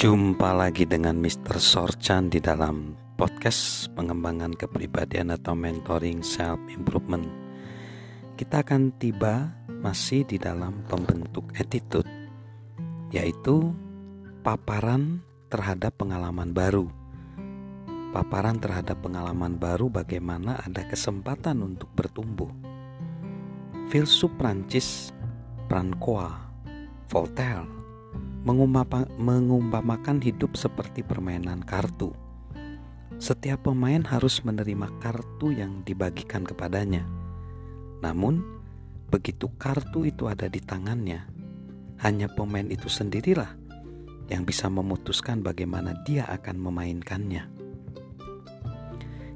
Jumpa lagi dengan Mr. Sorchan di dalam podcast pengembangan kepribadian atau mentoring self improvement. Kita akan tiba masih di dalam pembentuk attitude yaitu paparan terhadap pengalaman baru. Paparan terhadap pengalaman baru bagaimana ada kesempatan untuk bertumbuh. Filsuf Prancis Francois Voltaire mengumpamakan hidup seperti permainan kartu. Setiap pemain harus menerima kartu yang dibagikan kepadanya. Namun, begitu kartu itu ada di tangannya, hanya pemain itu sendirilah yang bisa memutuskan bagaimana dia akan memainkannya.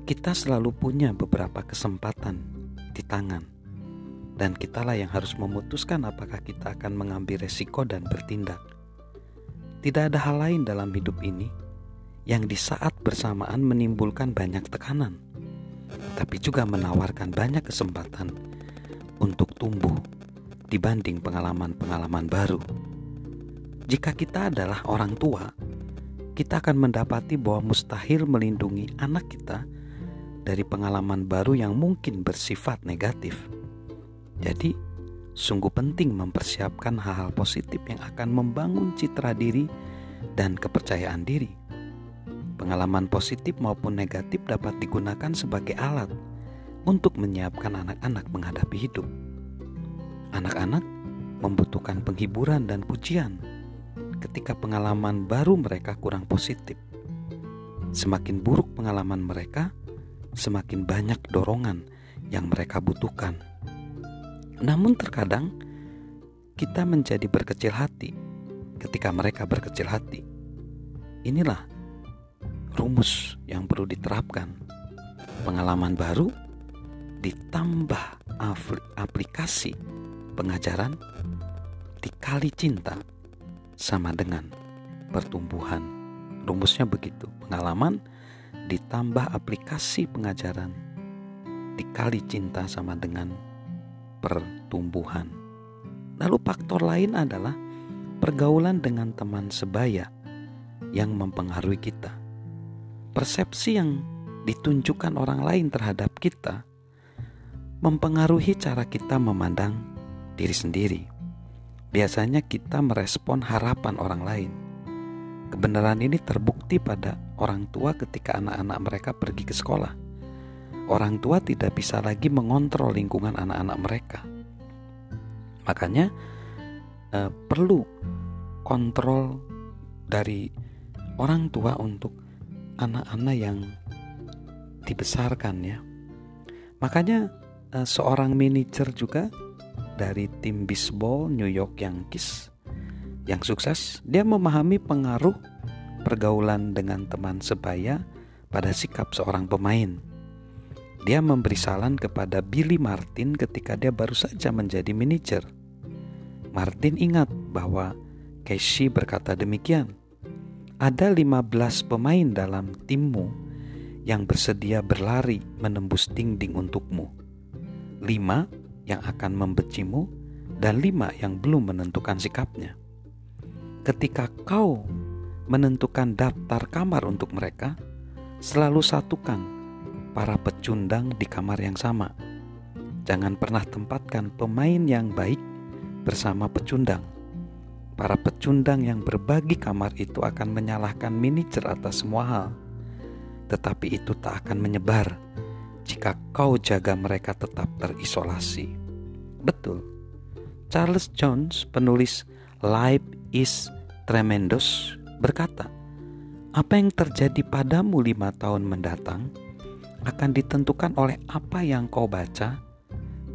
Kita selalu punya beberapa kesempatan di tangan, dan kitalah yang harus memutuskan apakah kita akan mengambil resiko dan bertindak. Tidak ada hal lain dalam hidup ini yang di saat bersamaan menimbulkan banyak tekanan, tapi juga menawarkan banyak kesempatan untuk tumbuh dibanding pengalaman-pengalaman baru. Jika kita adalah orang tua, kita akan mendapati bahwa mustahil melindungi anak kita dari pengalaman baru yang mungkin bersifat negatif. Jadi, Sungguh penting mempersiapkan hal-hal positif yang akan membangun citra diri dan kepercayaan diri. Pengalaman positif maupun negatif dapat digunakan sebagai alat untuk menyiapkan anak-anak menghadapi hidup. Anak-anak membutuhkan penghiburan dan pujian ketika pengalaman baru mereka kurang positif. Semakin buruk pengalaman mereka, semakin banyak dorongan yang mereka butuhkan namun terkadang kita menjadi berkecil hati ketika mereka berkecil hati. Inilah rumus yang perlu diterapkan. Pengalaman baru ditambah aplikasi pengajaran dikali cinta sama dengan pertumbuhan. Rumusnya begitu. Pengalaman ditambah aplikasi pengajaran dikali cinta sama dengan pertumbuhan. Lalu faktor lain adalah pergaulan dengan teman sebaya yang mempengaruhi kita. Persepsi yang ditunjukkan orang lain terhadap kita mempengaruhi cara kita memandang diri sendiri. Biasanya kita merespon harapan orang lain. Kebenaran ini terbukti pada orang tua ketika anak-anak mereka pergi ke sekolah orang tua tidak bisa lagi mengontrol lingkungan anak-anak mereka. Makanya eh, perlu kontrol dari orang tua untuk anak-anak yang dibesarkan ya. Makanya eh, seorang manajer juga dari tim bisbol New York Yankees yang sukses, dia memahami pengaruh pergaulan dengan teman sebaya pada sikap seorang pemain. Dia memberi saran kepada Billy Martin ketika dia baru saja menjadi manajer. Martin ingat bahwa Casey berkata demikian. Ada 15 pemain dalam timmu yang bersedia berlari menembus dinding untukmu. Lima yang akan membencimu dan lima yang belum menentukan sikapnya. Ketika kau menentukan daftar kamar untuk mereka, selalu satukan para pecundang di kamar yang sama. Jangan pernah tempatkan pemain yang baik bersama pecundang. Para pecundang yang berbagi kamar itu akan menyalahkan manajer atas semua hal, tetapi itu tak akan menyebar jika kau jaga mereka tetap terisolasi. Betul, Charles Jones, penulis Life is Tremendous, berkata, "Apa yang terjadi padamu lima tahun mendatang?" Akan ditentukan oleh apa yang kau baca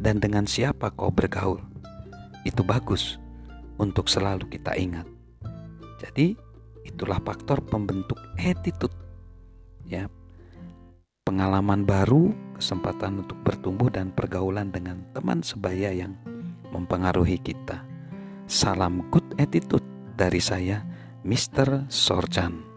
dan dengan siapa kau bergaul. Itu bagus untuk selalu kita ingat. Jadi, itulah faktor pembentuk attitude. Ya. Pengalaman baru, kesempatan untuk bertumbuh dan pergaulan dengan teman sebaya yang mempengaruhi kita. Salam good attitude dari saya, Mr. Sorjan.